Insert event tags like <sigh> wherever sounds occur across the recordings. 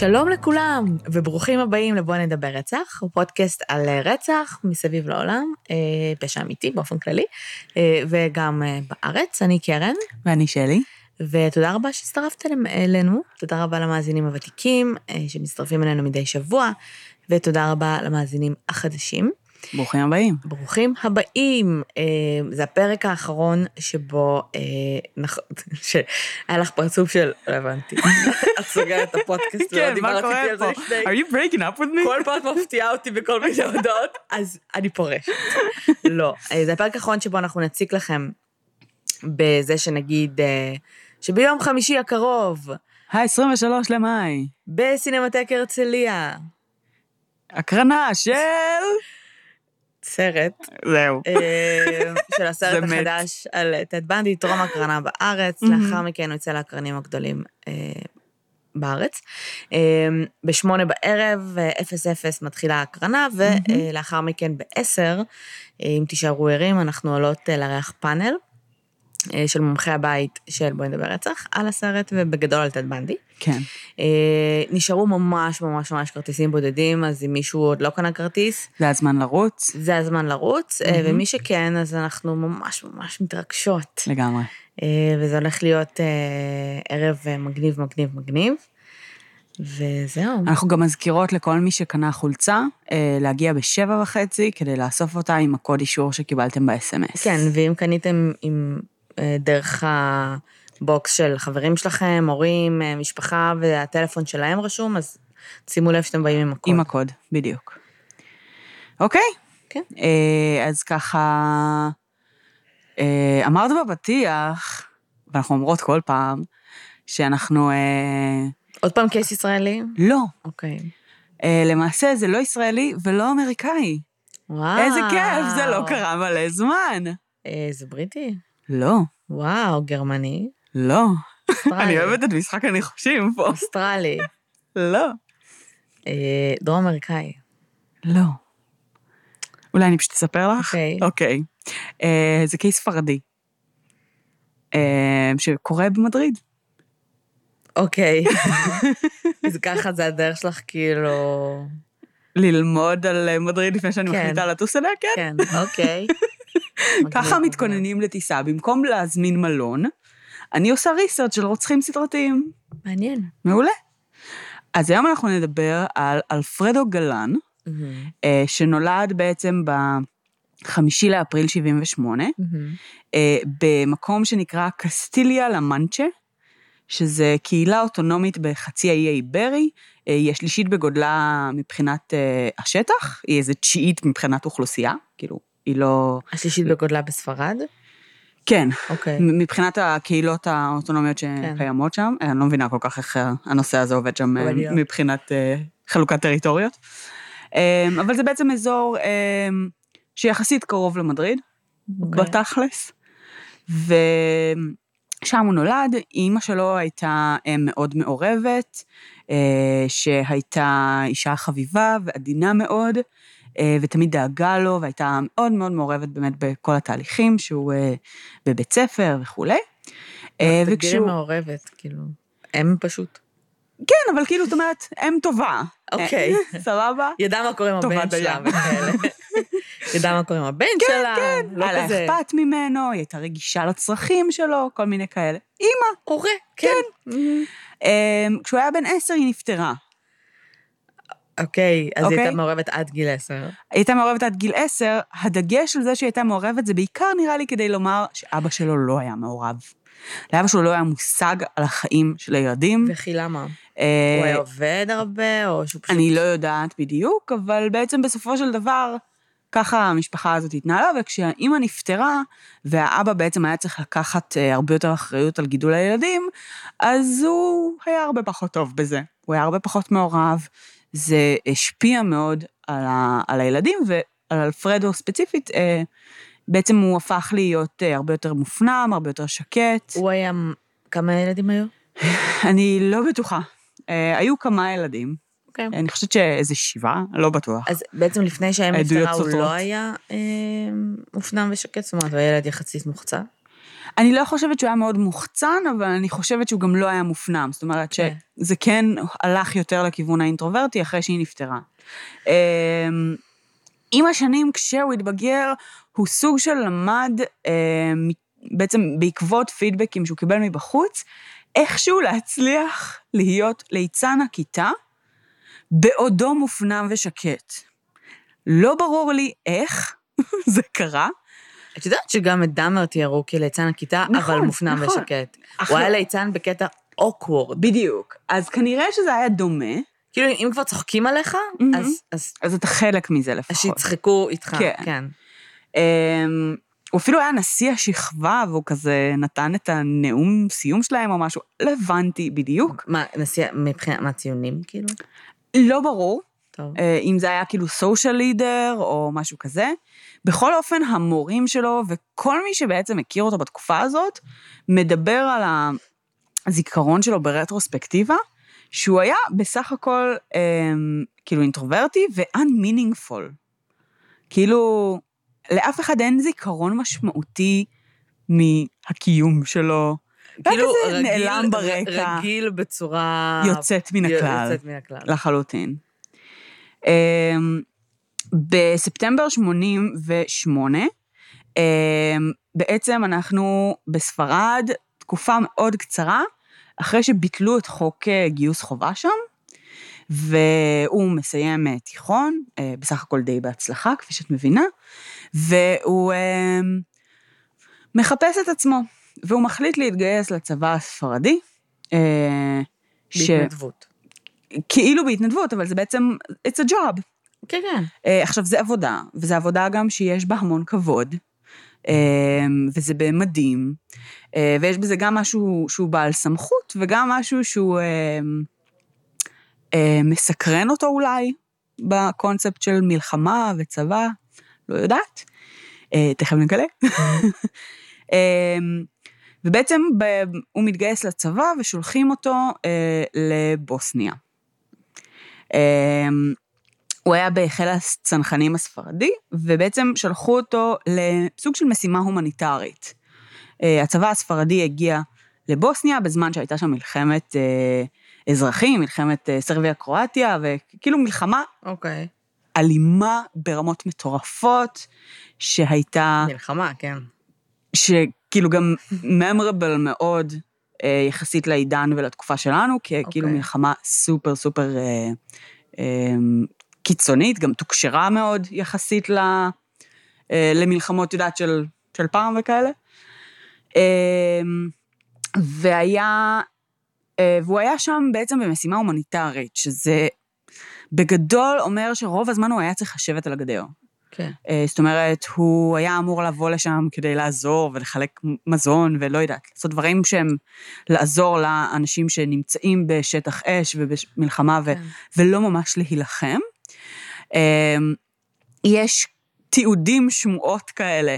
שלום לכולם, וברוכים הבאים לבוא נדבר רצח, פודקאסט על אה, רצח מסביב לעולם, אה, פשע אמיתי באופן כללי, אה, וגם בארץ. אני קרן. ואני שלי. ותודה רבה שהצטרפתם אלינו, תודה רבה למאזינים הוותיקים שמצטרפים אלינו מדי שבוע, היה רבה למאזינים החדשים. ברוכים הבאים. ברוכים הבאים. אה, זה הפרק האחרון שבו, אה, שהיה לך פרצוף של, לא הבנתי, את סוגרת את הפודקאסט, כן, מה קורה פה? are you breaking up with me? כל פעם מפתיעה אותי בכל מיני הודעות, אז אני פורשת. לא, אה, זה הפרק האחרון שבו אנחנו נציק לכם בזה שנגיד, שביום חמישי הקרוב, ה-23 למאי, בסינמטק הרצליה, הקרנה של... סרט. זהו. אה, של הסרט <laughs> החדש על טד בנדי, טרום הקרנה בארץ, לאחר מכן הוא יצא לאקרנים הגדולים אה, בארץ. אה, בשמונה בערב, אפס אפס מתחילה ההקרנה, ולאחר מכן בעשר, אם תישארו ערים, אנחנו עולות לארח פאנל. של מומחי הבית של בואי נדבר רצח, על הסרט ובגדול על טד בנדי. כן. אה, נשארו ממש ממש ממש כרטיסים בודדים, אז אם מישהו עוד לא קנה כרטיס... זה הזמן לרוץ. זה הזמן לרוץ, mm-hmm. ומי שכן, אז אנחנו ממש ממש מתרגשות. לגמרי. וזה הולך להיות ערב מגניב, מגניב, מגניב. וזהו. אנחנו גם מזכירות לכל מי שקנה חולצה, להגיע בשבע וחצי כדי לאסוף אותה עם הקוד אישור שקיבלתם ב-SMS. כן, ואם קניתם עם אה, דרך הבוקס של חברים שלכם, הורים, אה, משפחה, והטלפון שלהם רשום, אז שימו לב שאתם באים עם הקוד. עם הקוד, בדיוק. אוקיי? כן. אה, אז ככה, אמרת בפתיח, ואנחנו אומרות כל פעם, שאנחנו... עוד פעם קייס ישראלי? לא. אוקיי. למעשה זה לא ישראלי ולא אמריקאי. וואו. איזה כיף, זה לא קרה מלא זמן. זה בריטי? לא. וואו, גרמני? לא. אני אוהבת את משחק הניחושים פה. אוסטרלי. לא. אה, דרום אמריקאי. לא. אולי אני פשוט אספר לך? אוקיי. אוקיי. אה, זה קייס ספרדי. אה, שקורה במדריד. אוקיי. <laughs> אז ככה זה הדרך שלך כאילו... ללמוד על מדריד לפני שאני כן. מחליטה לטוס אליה? כן. כן, אוקיי. <laughs> ככה מתכוננים לטיסה, במקום להזמין מלון, אני עושה ריסרצ' של רוצחים סדרתיים. מעניין. מעולה. אז היום אנחנו נדבר על אלפרדו גלן, mm-hmm. שנולד בעצם בחמישי לאפריל 78, mm-hmm. אה, במקום שנקרא קסטיליה למנצ'ה, שזה קהילה אוטונומית בחצי האי האיברי, אה, היא השלישית בגודלה מבחינת השטח, היא איזה תשיעית מבחינת אוכלוסייה, כאילו היא לא... השלישית בגודלה בספרד? כן. אוקיי. מבחינת הקהילות האוטונומיות כן. שקיימות כן. שם, אני לא מבינה כל כך איך הנושא הזה עובד שם אה, מבחינת אה, חלוקת טריטוריות. אה, אבל זה בעצם אזור שיחסית קרוב למדריד, אוקיי. בתכלס. ושם הוא נולד, אימא שלו הייתה מאוד מעורבת, שהייתה אישה חביבה ועדינה מאוד. אה, ותמיד דאגה לו, והייתה מאוד מאוד מעורבת באמת בכל התהליכים, שהוא אה, בבית ספר וכולי. אה, וכשהוא... מעורבת, כאילו, אם פשוט. כן, אבל כאילו, זאת אומרת, אם טובה. אוקיי. <laughs> סבבה? ידעה מה קורה עם הבן שלה וכאלה. <laughs> ידעה מה קורה עם הבן כן, שלה. כן, כן. היה לה אכפת ממנו, היא הייתה רגישה לצרכים שלו, כל מיני כאלה. אימא. הורה, כן. כשהוא היה בן עשר היא נפטרה. אוקיי, אז okay. היא הייתה אוקיי? מעורבת עד גיל עשר. היא הייתה מעורבת עד גיל עשר, הדגש על זה שהיא הייתה מעורבת זה בעיקר נראה לי כדי לומר שאבא שלו לא היה מעורב. לאבא שלו לא היה מושג על החיים של הילדים. וכי למה? אה, הוא היה עובד הרבה, או שהוא פשוט... אני לא יודעת בדיוק, אבל בעצם בסופו של דבר, ככה המשפחה הזאת התנהלה, וכשהאימא נפטרה, והאבא בעצם היה צריך לקחת אה, הרבה יותר אחריות על גידול הילדים, אז הוא היה הרבה פחות טוב בזה. הוא היה הרבה פחות מעורב, זה השפיע מאוד על, ה, על הילדים, ועל אלפרדו ספציפית, אה, בעצם הוא הפך להיות אה, הרבה יותר מופנם, הרבה יותר שקט. הוא היה, כמה ילדים היו? <laughs> אני לא בטוחה. אה, היו כמה ילדים. אוקיי. אני חושבת שאיזה שבעה, לא בטוח. אז בעצם לפני שהם נפטרה הוא לא היה אה, מופנם ושקט? זאת אומרת, הוא היה ילד יחסית מוחצה? אני לא חושבת שהוא היה מאוד מוחצן, אבל אני חושבת שהוא גם לא היה מופנם. זאת אומרת כן. שזה כן הלך יותר לכיוון האינטרוברטי אחרי שהיא נפטרה. אמ, עם השנים, כשהוא התבגר, הוא סוג של למד, אמ, בעצם בעקבות פידבקים שהוא קיבל מבחוץ, איכשהו להצליח להיות ליצן הכיתה בעודו מופנם ושקט. לא ברור לי איך <laughs> זה קרה. את יודעת שגם את דאמר תיארו כליצן הכיתה, נכון, אבל מופנם נכון. ושקט. עכשיו- הוא היה ליצן בקטע אוקוורד. בדיוק. אז כנראה שזה היה דומה, כאילו, אם כבר צוחקים עליך, מהמם. אז- אז אז אתה חלק מזה אז לפחות. שיצחקו איתך. כן. כן. אמ, הוא אפילו היה נשיא השכבה, והוא כזה נתן את הנאום סיום שלהם או משהו, לא הבנתי בדיוק. מה, נשיא, מבחינת, מה ציונים, כאילו? לא ברור טוב. אה, אם זה היה כאילו סושיאל לידר או משהו כזה. בכל אופן, המורים שלו וכל מי שבעצם מכיר אותו בתקופה הזאת, מדבר על הזיכרון שלו ברטרוספקטיבה, שהוא היה בסך הכל אמ, כאילו אינטרוברטי ו-unmeaningful. כאילו, לאף אחד אין זיכרון משמעותי מהקיום שלו. כאילו, רגיל- נעלם ברקע, רגיל בצורה... יוצאת מן הכלל. יוצאת מן הכלל. לחלוטין. אמ, בספטמבר 88, אמ, בעצם אנחנו בספרד, תקופה מאוד קצרה, אחרי שביטלו את חוק אה, גיוס חובה שם, והוא מסיים אה, תיכון, אה, בסך הכל די בהצלחה, כפי שאת מבינה, והוא אמ, מחפש את עצמו, והוא מחליט להתגייס לצבא הספרדי. אה, ש- בהתנדבות. כאילו בהתנדבות, אבל זה בעצם, it's a job. כן, כן. Uh, עכשיו, זה עבודה, וזו עבודה גם שיש בה המון כבוד, uh, וזה במדים, uh, ויש בזה גם משהו שהוא בעל סמכות, וגם משהו שהוא מסקרן אותו אולי, בקונספט של מלחמה וצבא, לא יודעת, תכף נגלה. <laughs> ובעצם ב, הוא מתגייס לצבא ושולחים אותו לבוסניה. הוא היה בחיל הצנחנים הספרדי, ובעצם שלחו אותו לסוג של משימה הומניטרית. אה, הצבא הספרדי הגיע לבוסניה בזמן שהייתה שם מלחמת אה, אזרחים, מלחמת אה, סרביה-קרואטיה, וכאילו מלחמה אוקיי. אלימה ברמות מטורפות, שהייתה, מלחמה, כן. שכאילו גם memorable מאוד אה, יחסית לעידן ולתקופה שלנו, כי כאילו אוקיי. מלחמה סופר סופר אה, אה, קיצונית, גם תוקשרה מאוד יחסית ל, אה, למלחמות, את יודעת, של, של פעם וכאלה. אה, והיה, אה, והוא היה שם בעצם במשימה הומניטרית, שזה בגדול אומר שרוב הזמן הוא היה צריך לשבת על הגדר. כן. אה, זאת אומרת, הוא היה אמור לבוא לשם כדי לעזור ולחלק מזון ולא יודעת, לעשות דברים שהם לעזור לאנשים שנמצאים בשטח אש ובמלחמה ו- כן. ולא ממש להילחם. אה, יש תיעודים, שמועות כאלה,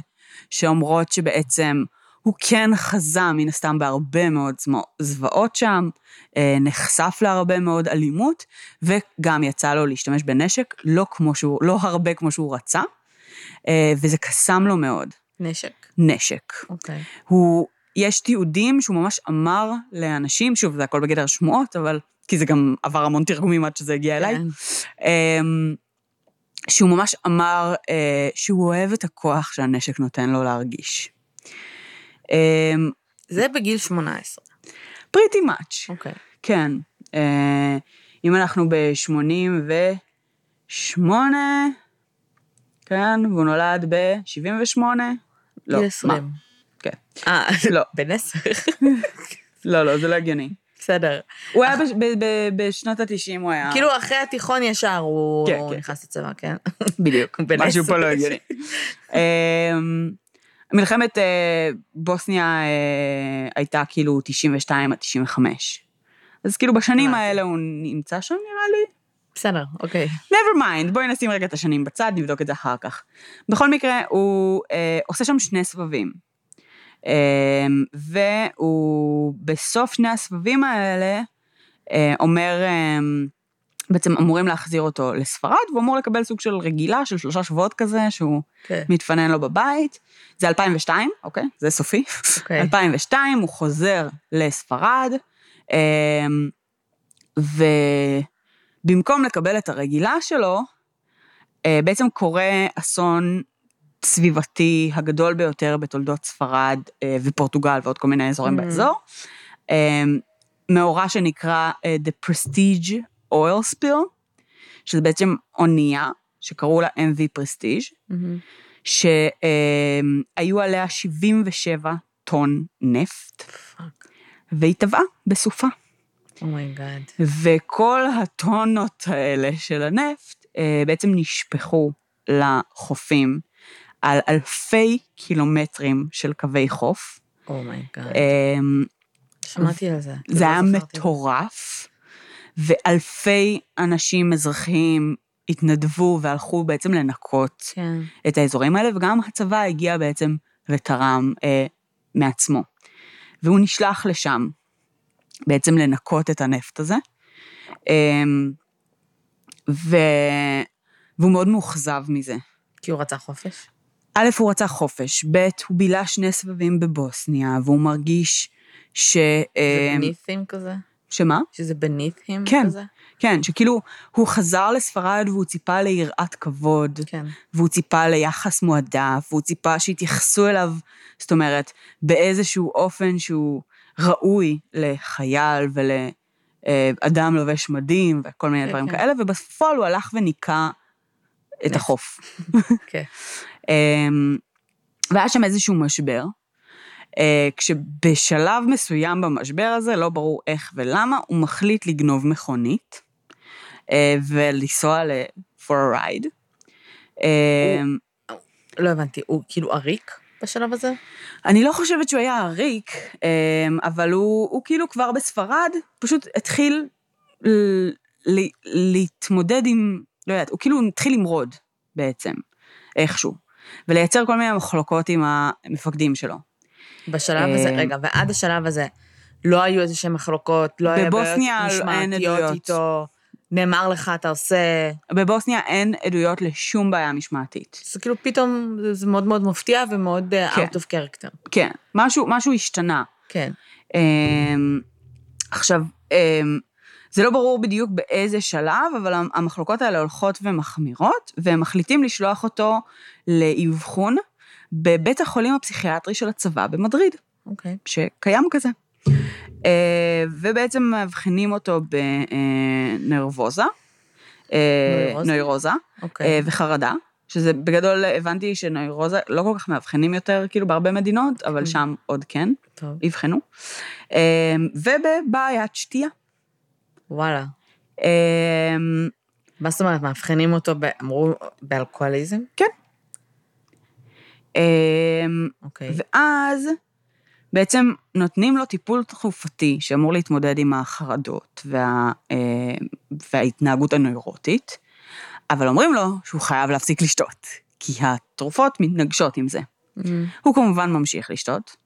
שאומרות שבעצם הוא כן חזה מן הסתם בהרבה מאוד זוועות שם, אה, נחשף להרבה מאוד אלימות, וגם יצא לו להשתמש בנשק, לא כמו שהוא, לא הרבה כמו שהוא רצה, אה, וזה קסם לו מאוד, נשק. נשק. אוקיי. הוא, יש תיעודים שהוא ממש אמר לאנשים, שוב, זה הכל בגדר שמועות, אבל, כי זה גם עבר המון תרגומים עד שזה הגיע אליי, כן. אמ, שהוא ממש אמר אה, שהוא אוהב את הכוח שהנשק נותן לו להרגיש. אמ, זה בגיל 18. pretty much, אוקיי. כן. אה, אם אנחנו ב-88, כן, והוא נולד ב-78, לא, גיל מה? 20. כן. אה, לא. <laughs> בן 10. לא, לא, זה לא הגיוני. בסדר. הוא היה בשנות ה-90, הוא היה... כאילו, אחרי התיכון ישר הוא כן, כן. נכנס לצבא, כן? <laughs> בדיוק, משהו. פה לא הגיוני. <laughs> אמ, מלחמת אה, בוסניה אה, הייתה כאילו 92 עד 95. אז כאילו בשנים. האלה הוא נמצא שם נראה לי. בסדר, אוקיי. never mind, בואי נשים רגע את השנים בצד, נבדוק את זה אחר כך. בכל מקרה, הוא אה, עושה שם שני סבבים. אה, והוא בסוף שני הסבבים האלה אה, אומר, אה, בעצם אמורים להחזיר אותו לספרד, והוא אמור לקבל סוג של רגילה של שלושה שבועות כזה, שהוא כן. מתפנן לו בבית. זה 2002, אוקיי? זה סופי. אוקיי. 2002, הוא חוזר לספרד, אמ, ובמקום לקבל את הרגילה שלו, אה, בעצם קורה אסון סביבתי הגדול ביותר בתולדות ספרד אה, ופורטוגל ועוד כל מיני אזורים Mm. באזור. אמ, מאורע שנקרא אה, The Prestige Oil Spill, שזה בעצם אונייה שקראו לה MV Prestige, מהמם. שהיו עליה 77 טון נפט, fuck. והיא טבעה בסופה. oh my god. וכל הטונות האלה של הנפט אה, בעצם נשפכו לחופים על אלפי קילומטרים של קווי חוף. oh my god. אה, שמעתי על זה. זה לא היה. מטורף, ואלפי אנשים אזרחיים התנדבו והלכו בעצם לנקות כן. את האזורים האלה, וגם הצבא הגיע בעצם ותרם אה, מעצמו. והוא נשלח לשם בעצם לנקות את הנפט הזה. אה, ו... והוא מאוד מאוכזב מזה. כי הוא רצה חופש? א', הוא רצה חופש, ב', הוא בילה שני סבבים בבוסניה, והוא מרגיש ש... זה אה, בנית'ים כזה? שמה? שזה בנית'ים כן. כזה? כן, שכאילו, הוא חזר לספרד והוא ציפה ליראת כבוד, כן. והוא ציפה ליחס מועדף, והוא ציפה שיתייחסו אליו, זאת אומרת, באיזשהו אופן שהוא ראוי לחייל ולאדם לובש מדים וכל מיני דברים כן. כאלה, ובפועל הוא הלך וניקה את. החוף. <laughs> כן. אמ, והיה שם איזשהו משבר, אה, כשבשלב מסוים במשבר הזה, לא ברור איך ולמה, הוא מחליט לגנוב מכונית אה, ולנסוע ל- for a ride. אמ, לא הבנתי, הוא כאילו עריק בשלב הזה? אני לא חושבת שהוא היה עריק, אמ, אבל הוא, הוא כאילו כבר בספרד, פשוט התחיל ל- ל- להתמודד עם, לא יודעת, הוא כאילו התחיל למרוד בעצם, איכשהו, ולייצר כל מיני מחלוקות עם המפקדים שלו. בשלב הזה, אה, רגע, ועד השלב הזה, לא היו איזה שהן מחלוקות, לא היה בעיות בבוסניה אין משמעתיות עדויות. איתו, נאמר לך, אתה עושה... בבוסניה אין עדויות לשום בעיה משמעתית. זה כאילו פתאום, זה- זה מאוד מאוד מפתיע ומאוד אה, כן. out of character. כן, משהו, משהו השתנה. כן. אמ, עכשיו, אמ, זה לא ברור בדיוק באיזה שלב, אבל המ- המחלוקות האלה הולכות ומחמירות, והם מחליטים לשלוח אותו לאבחון בבית החולים הפסיכיאטרי של הצבא במדריד, אוקיי. שקיים כזה. אה, ובעצם מאבחנים אותו בנרבוזה, נוירוזה? נוירוזה, אוקיי. אה, וחרדה, שזה בגדול הבנתי שנוירוזה לא כל כך מאבחנים יותר, כאילו בהרבה מדינות, אבל כן. שם עוד כן. אבחנו. אה, ובבעיית שתייה. וואלה. אה, מה זאת אומרת, מאבחנים אותו, אמרו, באלכוהוליזם? אה, אוקיי. ואז בעצם נותנים לו טיפול תרופתי שאמור להתמודד עם החרדות וה, אה, וההתנהגות הנוירוטית, אבל אומרים לו שהוא חייב להפסיק לשתות, כי התרופות מתנגשות עם זה. Mm, הוא כמובן ממשיך לשתות,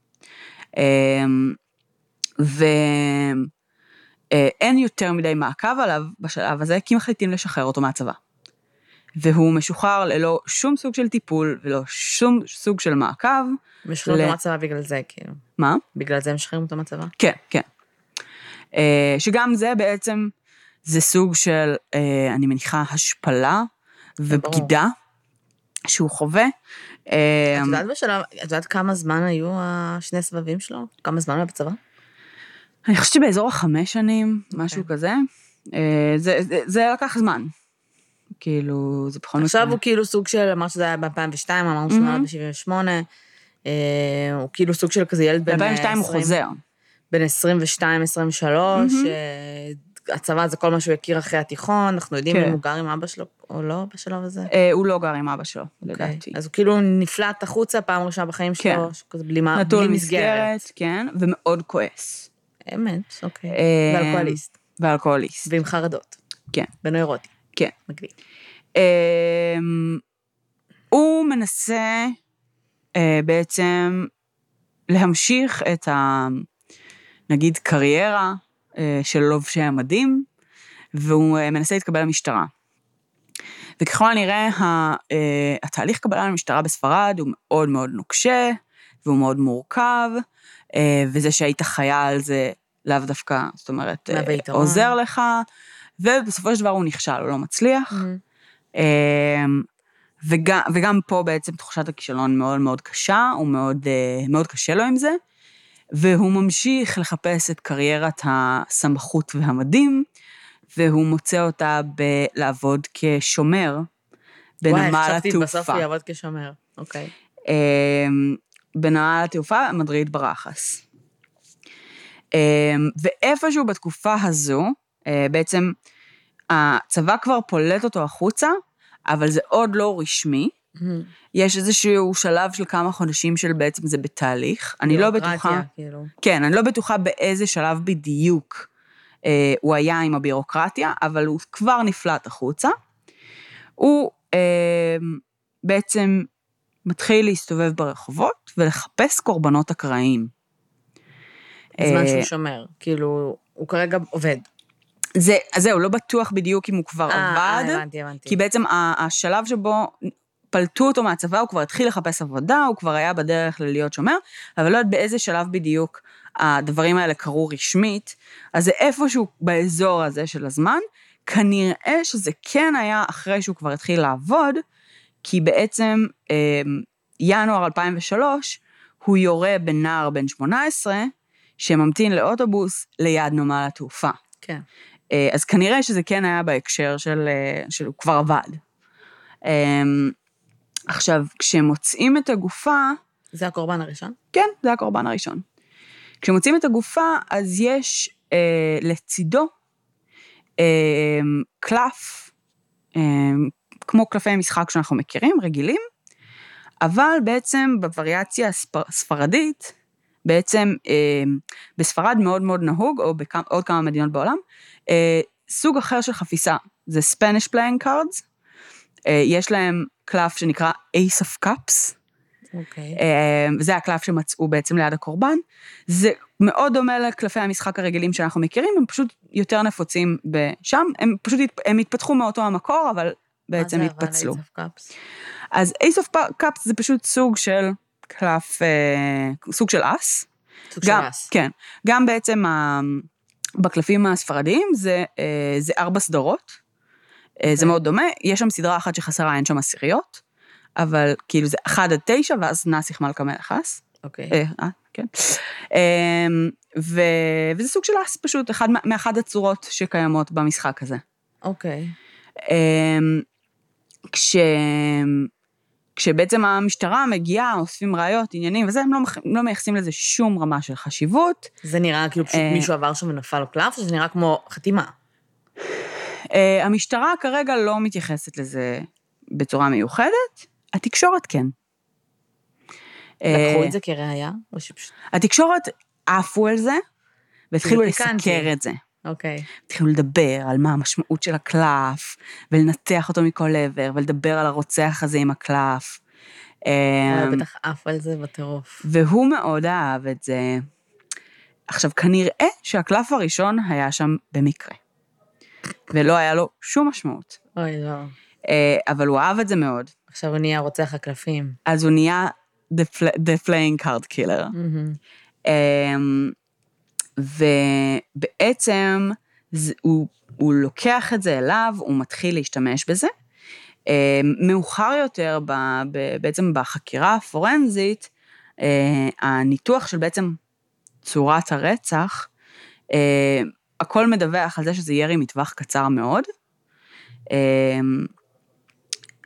אמ, ואין יותר מדי מעקב עליו בשלב הזה, כי מחליטים לשחרר אותו מהצבא. והוא משוחרר ללא שום סוג של טיפול ולא שום סוג של מעקב. משחררים ל- אותו מהצבא בגלל זה, כאילו. מה? בגלל זה משחררים אותו מהצבא? כן, כן. אה, שגם זה בעצם, זה סוג של, אה, אני מניחה, השפלה ובגידה שהוא חווה. אה, את יודעת בשלב, את יודעת כמה זמן היו השני סבבים שלו? כמה זמן הוא היה בצבא? אני חושבת שבאזור החמש שנים, משהו אוקיי. כזה. אה, זה, זה, זה לקח זמן. כאילו, זה בכל עכשיו מקרה. הוא כאילו סוג של, אמרת שזה היה ב-2002, אמרנו שהוא נולד ב-78, הוא כאילו סוג של כזה ילד בן... ב-2002 הוא 20, חוזר. בן 22-23, הצבא זה כל מה שהוא הכיר אחרי התיכון, אנחנו יודעים כן. אם הוא גר עם אבא שלו או לא בשלב הזה. אה, הוא לא גר עם אבא שלו, אוקיי. לדעתי. אז הוא כאילו נפלט החוצה פעם ראשונה בחיים כן. שלו, שהוא כזה בלי מה- נטול מסגרת. מסגרת, כן, ומאוד כועס. אמת, אוקיי. אה, ואלכוהוליסט, ואלכוהוליסט. ועם חרדות. כן. בנוירוטי. כן. מגניב. אמ, הוא מנסה אה, בעצם להמשיך את ה... נגיד קריירה אה, של לובשי המדים, והוא מנסה להתקבל למשטרה. וככל הנראה, התהליך קבלה למשטרה בספרד הוא מאוד מאוד נוקשה, והוא מאוד מורכב, וזה שהיית חייל זה לאו דווקא, זאת אומרת, עוזר לך, ובסופו של דבר הוא נכשל, הוא לא מצליח. Mm-hmm. וגם, וגם פה בעצם תחושת הכישלון מאוד מאוד קשה, הוא מאוד, מאוד קשה לו עם זה. והוא ממשיך לחפש את קריירת הסמכות והמדים, והוא מוצא אותה בלעבוד כשומר בנמל התעופה. וואי, חשבתי בסוף הוא יעבוד כשומר, אוקיי. אמ, בנמל התעופה, מדריד ברחס. אמ, ואיפשהו בתקופה הזו, אה, בעצם הצבא כבר פולט אותו החוצה, אבל זה עוד לא רשמי, יש איזשהו שלב של כמה חודשים של בעצם זה בתהליך. אני לא בטוחה... כאילו. כן, אני לא בטוחה באיזה שלב בדיוק אה, הוא היה עם הבירוקרטיה, אבל הוא כבר נפלט החוצה. הוא אה, בעצם מתחיל להסתובב ברחובות ולחפש קורבנות אקראיים. בזמן אה, שהוא שומר, כאילו, הוא כרגע עובד. זה, אז זהו, לא בטוח בדיוק אם הוא כבר 아, אה, עבד. אה, הבנתי, הבנתי. כי בעצם השלב שבו פלטו אותו מהצבא, הוא כבר התחיל לחפש עבודה, הוא כבר היה בדרך ללהיות שומר, אבל לא יודעת באיזה שלב בדיוק הדברים האלה קרו רשמית, אז זה איפשהו באזור הזה של הזמן, כנראה שזה כן היה אחרי שהוא כבר התחיל לעבוד, כי בעצם אה, ינואר 2003, הוא יורה בנער בן 18, שממתין לאוטובוס ליד נמל התעופה. כן. אה, אז כנראה שזה כן היה בהקשר של, אה, שהוא כבר עבד. אמ, עכשיו, כשמוצאים את הגופה... זה הקורבן הראשון? כן, זה הקורבן הראשון. כשמוצאים את הגופה, אז יש אה, לצידו אה, קלף, אה, כמו קלפי משחק שאנחנו מכירים, רגילים, אבל בעצם בווריאציה הספרדית, בעצם אה, בספרד מאוד מאוד נהוג, או בעוד כמה מדינות בעולם, אה, סוג אחר של חפיסה, זה Spanish playing cards, אה, יש להם קלף שנקרא Ace of Cups. אוקיי. Okay. וזה הקלף שמצאו בעצם ליד הקורבן. זה מאוד דומה לקלפי המשחק הרגילים שאנחנו מכירים, הם פשוט יותר נפוצים שם, הם פשוט, הם התפתחו מאותו המקור, אבל בעצם התפצלו. מה זה אבל Ace of Cups? אז Ace of Cups זה פשוט סוג של קלף, אה, סוג של אס. סוג גם, של אס. כן. גם בעצם בקלפים הספרדיים זה, אה, זה ארבע סדרות. Okay. זה אוקיי. מאוד דומה, יש שם סדרה אחת שחסרה, אין שם עשיריות, אבל כאילו זה 1 עד 9, ואז נאסיך מלכה מלך אס. אוקיי. אה, אה, כן. אמ, ו... וזה סוג של אס פשוט, אחד, מאחד הצורות שקיימות במשחק הזה. אוקיי. אמ, כש... כשבעצם המשטרה מגיעה, אוספים ראיות, עניינים וזה, הם לא, לא מייחסים לזה שום רמה של חשיבות. זה נראה כאילו פשוט אה, מישהו עבר שם ונפל לו קלף, או שזה נראה כמו חתימה? Uh, המשטרה כרגע לא מתייחסת לזה בצורה מיוחדת, התקשורת כן. לקחו uh, את זה שפשוט... התקשורת עפו על זה, והתחילו לסקר את זה. אוקיי. Okay. התחילו לדבר על מה המשמעות של הקלף, ולנתח אותו מכל עבר, ולדבר על הרוצח הזה עם הקלף. הוא בטח עף על זה בטירוף. והוא מאוד אהב את זה. עכשיו, כנראה שהקלף הראשון היה שם במקרה. ולא היה לו שום משמעות. אוי, לא. אה, אבל הוא אהב את זה מאוד. עכשיו הוא נהיה רוצח הקלפים. אז הוא נהיה the, the playing card killer. Mm-hmm. ובעצם זה, הוא, הוא לוקח את זה אליו, הוא מתחיל להשתמש בזה. אמ, מאוחר יותר, ב, ב, בעצם בחקירה הפורנזית, אה, הניתוח של בעצם צורת הרצח, הכל מדווח על זה שזה ירי מטווח קצר מאוד. אמ,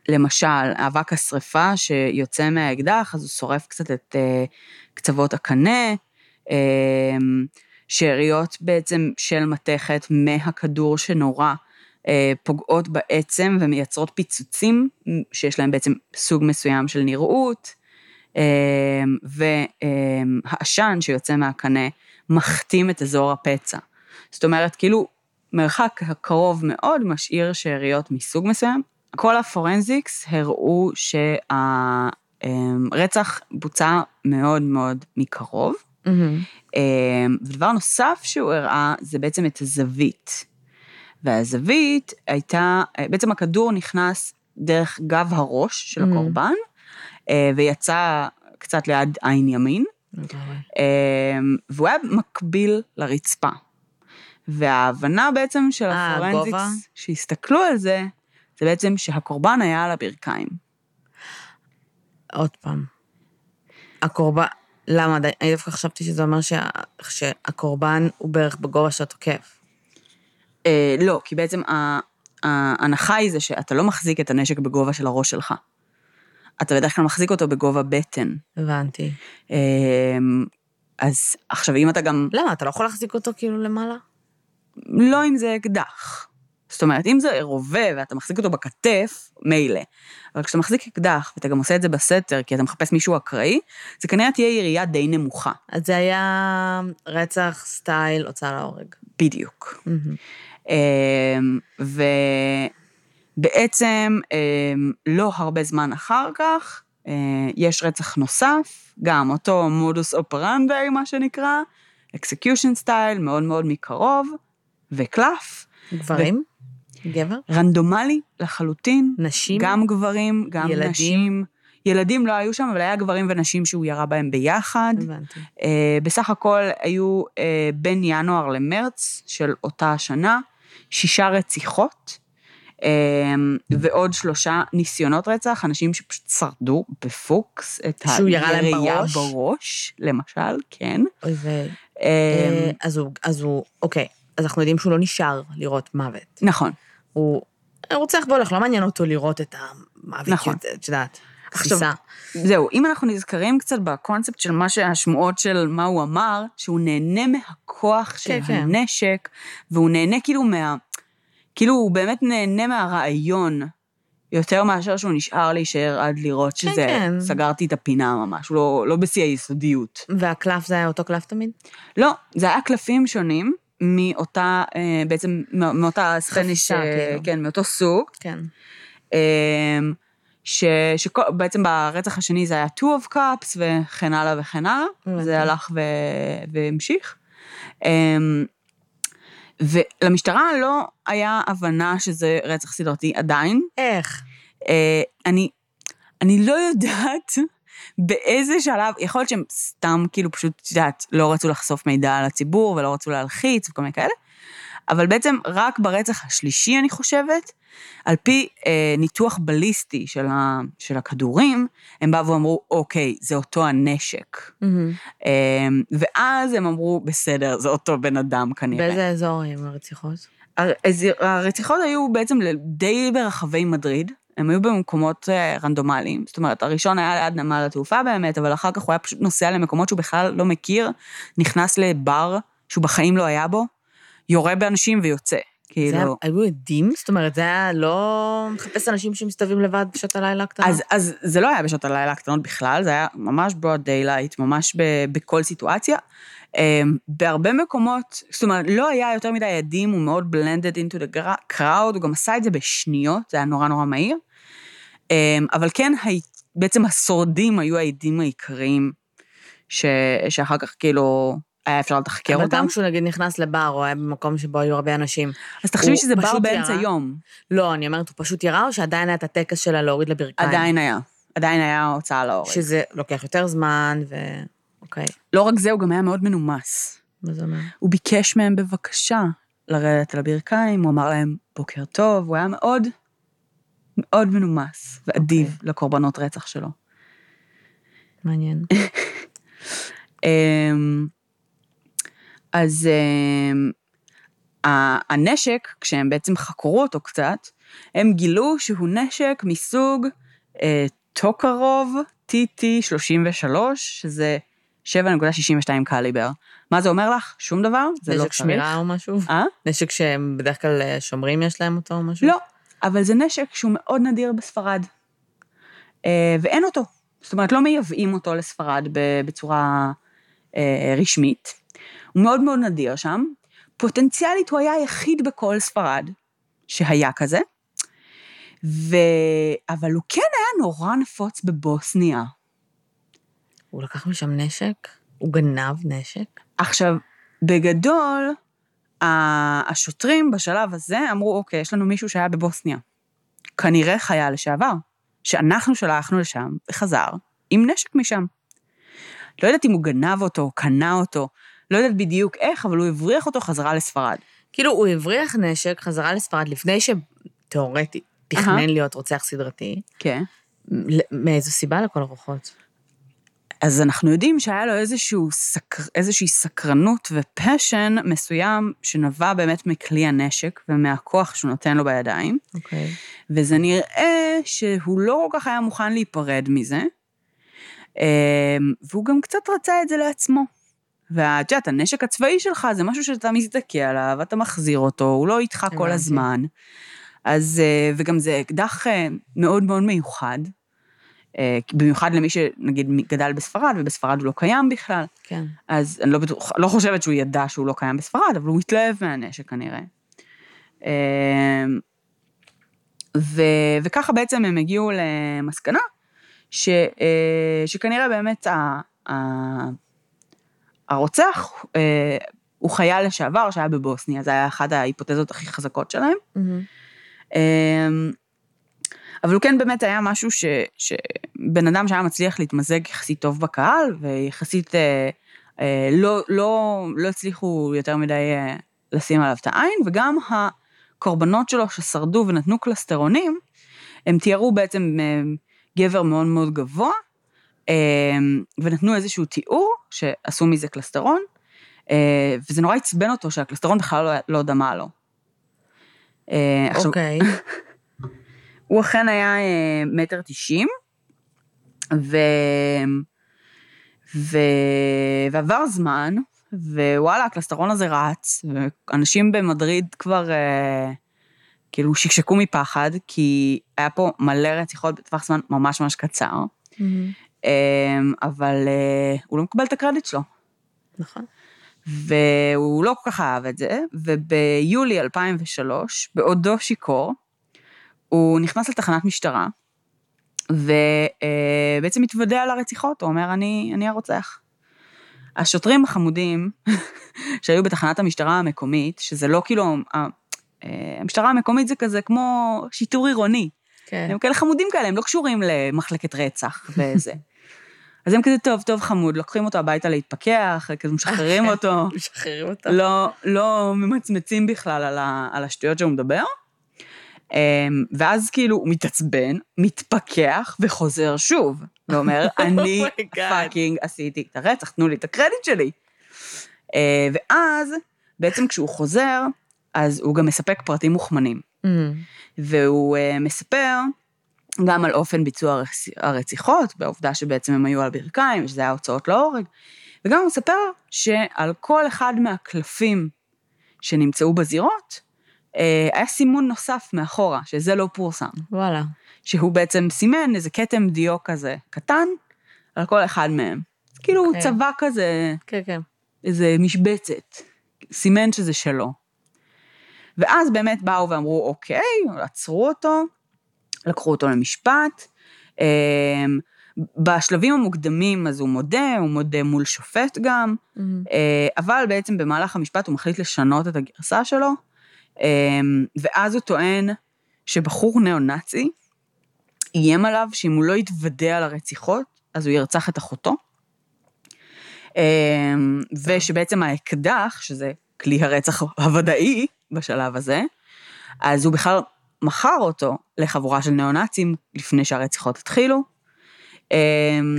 למשל, אבק השרפה שיוצא מהאקדח, אז הוא שורף קצת את אה, קצוות הקנה, אמ, שאריות בעצם של מתכת מהכדור שנורה אה, פוגעות בעצם ומייצרות פיצוצים שיש להם בעצם סוג מסוים של נראות, אמ, והעשן שיוצא מהקנה מכתים את אזור הפצע. זאת אומרת, כאילו, מרחק הקרוב מאוד משאיר שאריות מסוג מסוים. כל הפורנזיקס הראו שהרצח בוצע מאוד מאוד מקרוב. Mm-hmm. ודבר נוסף שהוא הראה, זה בעצם את הזווית. והזווית הייתה, בעצם הכדור נכנס דרך גב הראש של Mhm. הקורבן, אה, ויצא קצת ליד עין ימין, אה, והוא היה מקביל לרצפה. וההבנה בעצם של אה? הפורנזיקס, שהסתכלו על זה, זה בעצם שהקורבן היה על הברכיים. עוד פעם. הקורבן, למה? אני דווקא חשבתי שזה אומר שה, שהקורבן הוא בערך בגובה של התוקף. אה, לא, כי בעצם ההנחה היא זה שאתה לא מחזיק את הנשק בגובה של הראש שלך. אתה בדרך כלל מחזיק אותו בגובה בטן. הבנתי. אה, אז עכשיו, אם אתה גם... למה? אתה לא יכול להחזיק אותו כאילו למעלה? לא אם זה אקדח. זאת אומרת, אם זה רובה ואתה מחזיק אותו בכתף, מילא. אבל כשאתה מחזיק אקדח, ואתה גם עושה את זה בסתר, כי אתה מחפש מישהו אקראי, זה כנראה תהיה ירייה די נמוכה. אז זה היה רצח סטייל הוצאה להורג. בדיוק. אמ, ובעצם אמ, לא הרבה זמן אחר כך, אה, יש רצח נוסף, גם אותו מודוס אופרנדי, מה שנקרא, execution style, מאוד מאוד מקרוב, וקלף, גברים? גבר? רנדומלי לחלוטין, נשים? גם גברים, גם ילדים? נשים. ילדים לא היו שם, אבל היה גברים ונשים שהוא ירה בהם ביחד. הבנתי. אה, בסך הכל היו אה, בין ינואר למרץ של אותה השנה, שישה רציחות, אה, ועוד שלושה ניסיונות רצח, אנשים שפשוט שרדו בפוקס את שהוא ירה להם הירייה בראש? בראש, למשל, כן. אוי. אה, אה, אז הוא, אז הוא, אוקיי, אז אנחנו יודעים שהוא לא נשאר לראות מוות. נכון. הוא רוצח והולך, לא מעניין אותו לראות את המוות, נכון. את יודעת, עכשיו. זהו, אם אנחנו נזכרים קצת בקונספט של מה שהשמועות של מה הוא אמר, שהוא נהנה מהכוח של כן, כן. הנשק, והוא נהנה כאילו מה... כאילו הוא באמת נהנה מהרעיון, יותר מאשר שהוא נשאר להישאר עד לראות כן, שזה, כן. סגרתי את הפינה ממש, לא, לא בשיא היסודיות. והקלף זה היה אותו קלף תמיד? לא, זה היה קלפים שונים מאותה, אה, בעצם מא- מאותה סצנה, חפיסה, כאילו. כן, מאותו סוג. כן. אמ, ש, שבעצם ברצח השני זה היה two of cups וכן הלאה וכן הלאה, הבנתי. זה הלך ו, והמשיך. אמ, ולמשטרה לא היה הבנה שזה רצח סדרתי עדיין. איך? אה, אני, אני לא יודעת באיזה שלב, יכול להיות שהם סתם כאילו פשוט, את יודעת, לא רצו לחשוף מידע על הציבור ולא רצו להלחיץ וכל מיני כאלה, אבל בעצם רק ברצח השלישי, אני חושבת, על פי אה, ניתוח בליסטי של, ה, של הכדורים, הם באו ואמרו, אוקיי, זה אותו הנשק. מהמם. אה, ואז הם אמרו, בסדר, זה אותו בן אדם כנראה. באיזה אזור הם הרציחות? הרציחות היו בעצם די ברחבי מדריד, הם היו במקומות אה, רנדומליים. זאת אומרת, הראשון היה ליד נמל התעופה באמת, אבל אחר כך הוא היה פשוט נוסע למקומות שהוא בכלל לא מכיר, נכנס לבר שהוא בחיים לא היה בו, יורה באנשים ויוצא. זה היה- כאילו... היו עדים? זאת אומרת, זה היה לא מחפש אנשים שמסתובבים לבד בשעות הלילה הקטנה? אז, אז זה לא היה בשעות הלילה הקטנות בכלל, זה היה ממש broad daylight, ממש ב, בכל סיטואציה. Um, בהרבה מקומות, זאת אומרת, לא היה יותר מדי עדים, הוא מאוד blended into the crowd, הוא גם עשה את זה בשניות, זה היה נורא נורא מהיר. Um, אבל כן, בעצם השורדים היו העדים העיקריים, ש, שאחר כך כאילו היה אפשר לתחקר אבל אותם. גם כשהוא נגיד נכנס לבר, או היה במקום שבו היו הרבה אנשים. אז תחשבי שזה בר באמצע ירה. יום. לא, אני אומרת, הוא פשוט ירה, או שעדיין היה את הטקס שלה להוריד לברכיים? עדיין היה, עדיין היה הוצאה להורג. שזה לוקח יותר זמן, ו... אוקיי, לא רק זה, הוא גם היה מאוד מנומס. מה זה אומר? הוא ביקש מהם בבקשה לרדת על הברכיים, הוא אמר להם בוקר טוב, הוא היה מאוד, מאוד מנומס ואדיב okay. לקורבנות רצח שלו. מעניין. <laughs> אמ, אז אמ, הנשק, כשהם בעצם חקרו אותו קצת, הם גילו שהוא נשק מסוג אה, טוקרוב TT33, שזה 7.62 קליבר. מה זה אומר לך? שום דבר? זה לא נשק צריך. שמירה או משהו? אה? נשק שהם בדרך כלל אה, שומרים יש להם אותו או משהו? לא, אבל זה נשק שהוא מאוד נדיר בספרד. אה, ואין אותו. זאת אומרת, לא מייבאים אותו לספרד בצורה אה, רשמית. הוא מאוד מאוד נדיר שם. פוטנציאלית הוא היה היחיד בכל ספרד שהיה כזה. ו... אבל הוא כן היה נורא נפוץ בבוסניה. הוא לקח משם נשק? הוא גנב נשק? עכשיו, בגדול, השוטרים בשלב הזה אמרו, אוקיי, יש לנו מישהו שהיה בבוסניה. כנראה חייל לשעבר, שאנחנו שלחנו לשם וחזר עם נשק משם. לא יודעת אם הוא גנב אותו, קנה אותו, לא יודעת בדיוק איך, אבל הוא הבריח אותו חזרה לספרד. כאילו, הוא הבריח נשק חזרה לספרד לפני שתאורטית תכנן להיות רוצח סדרתי. כן. מאיזו סיבה לכל הרוחות? אז אנחנו יודעים שהיה לו סקר, איזושהי סקרנות ופשן מסוים שנבע באמת מכלי הנשק ומהכוח שהוא נותן לו בידיים. אוקיי. Okay. וזה נראה שהוא לא כל כך היה מוכן להיפרד מזה, אמ, והוא גם קצת רצה את זה לעצמו. ואת יודעת, הנשק הצבאי שלך זה משהו שאתה מזדכה עליו, אתה מחזיר אותו, הוא לא איתך כל הזמן. אז, אה, וגם זה אקדח אה, מאוד מאוד מיוחד, במיוחד למי שנגיד גדל בספרד, ובספרד הוא לא קיים בכלל. כן. אז אני לא, בטוח, לא חושבת שהוא ידע שהוא לא קיים בספרד, אבל הוא התלהב מהנשק כנראה. ו, וככה בעצם הם הגיעו למסקנה, ש, שכנראה באמת ה, ה, הרוצח הוא חייל לשעבר שהיה בבוסניה, זה היה אחת ההיפותזות הכי חזקות שלהם. Mm-hmm. אבל הוא כן באמת היה משהו ש, שבן אדם שהיה מצליח להתמזג יחסית טוב בקהל, ויחסית אה, אה, לא, לא, לא הצליחו יותר מדי אה, לשים עליו את העין, וגם הקורבנות שלו ששרדו ונתנו קלסטרונים, הם תיארו בעצם אה, גבר מאוד מאוד גבוה, אה, ונתנו איזשהו תיאור שעשו מזה קלסטרון, אה, וזה נורא עצבן אותו שהקלסטרון בכלל לא, לא דמה לו. אה, אוקיי. Okay. <laughs> הוא אכן היה אה, מטר תשעים, ו... ו... ועבר זמן, ווואלה, הקלסטרון הזה רץ, ואנשים במדריד כבר אה, כאילו שקשקו מפחד, כי היה פה מלא רציחות בטווח זמן ממש ממש קצר, mm-hmm. אה, אבל אה, הוא לא מקבל את הקרדיט שלו. נכון. והוא לא כל כך אהב את זה, וביולי 2003, בעודו שיכור, הוא נכנס לתחנת משטרה, ובעצם מתוודע על הרציחות, הוא אומר, אני, אני הרוצח. השוטרים החמודים <laughs> שהיו בתחנת המשטרה המקומית, שזה לא כאילו, המשטרה המקומית זה כזה כמו שיטור עירוני. כן. הם כאלה חמודים כאלה, הם לא קשורים למחלקת רצח <laughs> וזה. אז הם כזה, טוב, טוב, חמוד, לוקחים אותו הביתה להתפכח, כזה משחררים <laughs> אותו. משחררים אותו. לא, לא ממצמצים בכלל על, ה, על השטויות שהוא מדבר. אמ, ואז כאילו הוא מתעצבן, מתפכח וחוזר שוב, ואומר, <laughs> אני fucking oh עשיתי את הרצח, תנו לי את הקרדיט שלי. אה, ואז, בעצם כשהוא חוזר, אז הוא גם מספק פרטים מוכמנים. Mm. והוא אה, מספר גם על אופן ביצוע הרציחות, בעובדה שבעצם הם היו על ברכיים, ושזה היה הוצאות להורג, וגם הוא מספר שעל כל אחד מהקלפים שנמצאו בזירות, היה סימון נוסף מאחורה, שזה לא פורסם. וואלה. שהוא בעצם סימן איזה כתם דיו כזה קטן על כל אחד מהם. כאילו okay. אוקיי. צבא כזה, כן, כן. איזה משבצת, סימן שזה שלו. ואז באמת באו ואמרו, אוקיי, עצרו אותו, לקחו אותו למשפט. אה, בשלבים המוקדמים אז הוא מודה, הוא מודה מול שופט גם, mm-hmm. אבל בעצם במהלך המשפט הוא מחליט לשנות את הגרסה שלו, ואז הוא טוען שבחור ניאו-נאצי איים עליו שאם הוא לא יתוודה על הרציחות, אז הוא ירצח את אחותו. אמ, ושבעצם האקדח, שזה כלי הרצח הוודאי בשלב הזה, אז הוא בכלל מכר אותו לחבורה של ניאו-נאצים לפני שהרציחות התחילו. אמ,